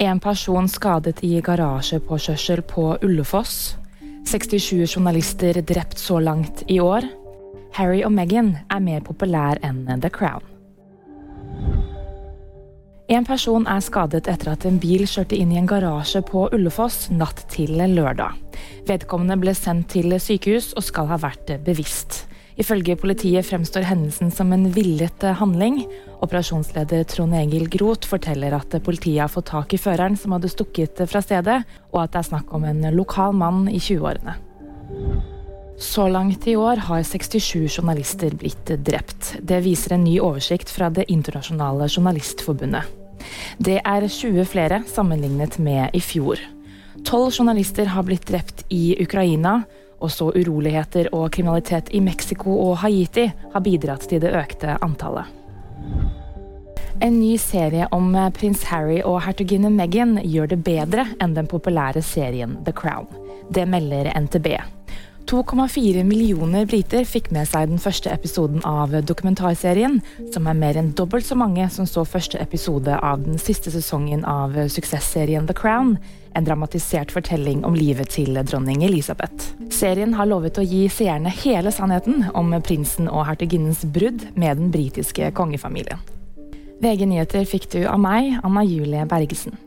En person skadet i garasjepåkjørsel på Ullefoss. 67 journalister drept så langt i år. Harry og Meghan er mer populær enn The Crown. En person er skadet etter at en bil kjørte inn i en garasje på Ullefoss natt til lørdag. Vedkommende ble sendt til sykehus og skal ha vært bevisst. Ifølge politiet fremstår hendelsen som en villet handling. Operasjonsleder Trond Egil Groth forteller at politiet har fått tak i føreren som hadde stukket fra stedet, og at det er snakk om en lokal mann i 20-årene. Så langt i år har 67 journalister blitt drept. Det viser en ny oversikt fra Det internasjonale journalistforbundet. Det er 20 flere sammenlignet med i fjor. Tolv journalister har blitt drept i Ukraina. Også uroligheter og kriminalitet i Mexico og Haiti har bidratt til det økte antallet. En ny serie om prins Harry og hertuginne Meghan gjør det bedre enn den populære serien The Crown. Det melder NTB. 2,4 millioner briter fikk med seg den første episoden av dokumentarserien, som er mer enn dobbelt så mange som så første episode av den siste sesongen av suksessserien The Crown, en dramatisert fortelling om livet til dronning Elisabeth. Serien har lovet å gi seerne hele sannheten om prinsen og hertuginnens brudd med den britiske kongefamilien. VG nyheter fikk du av meg, Anna Julie Bergesen.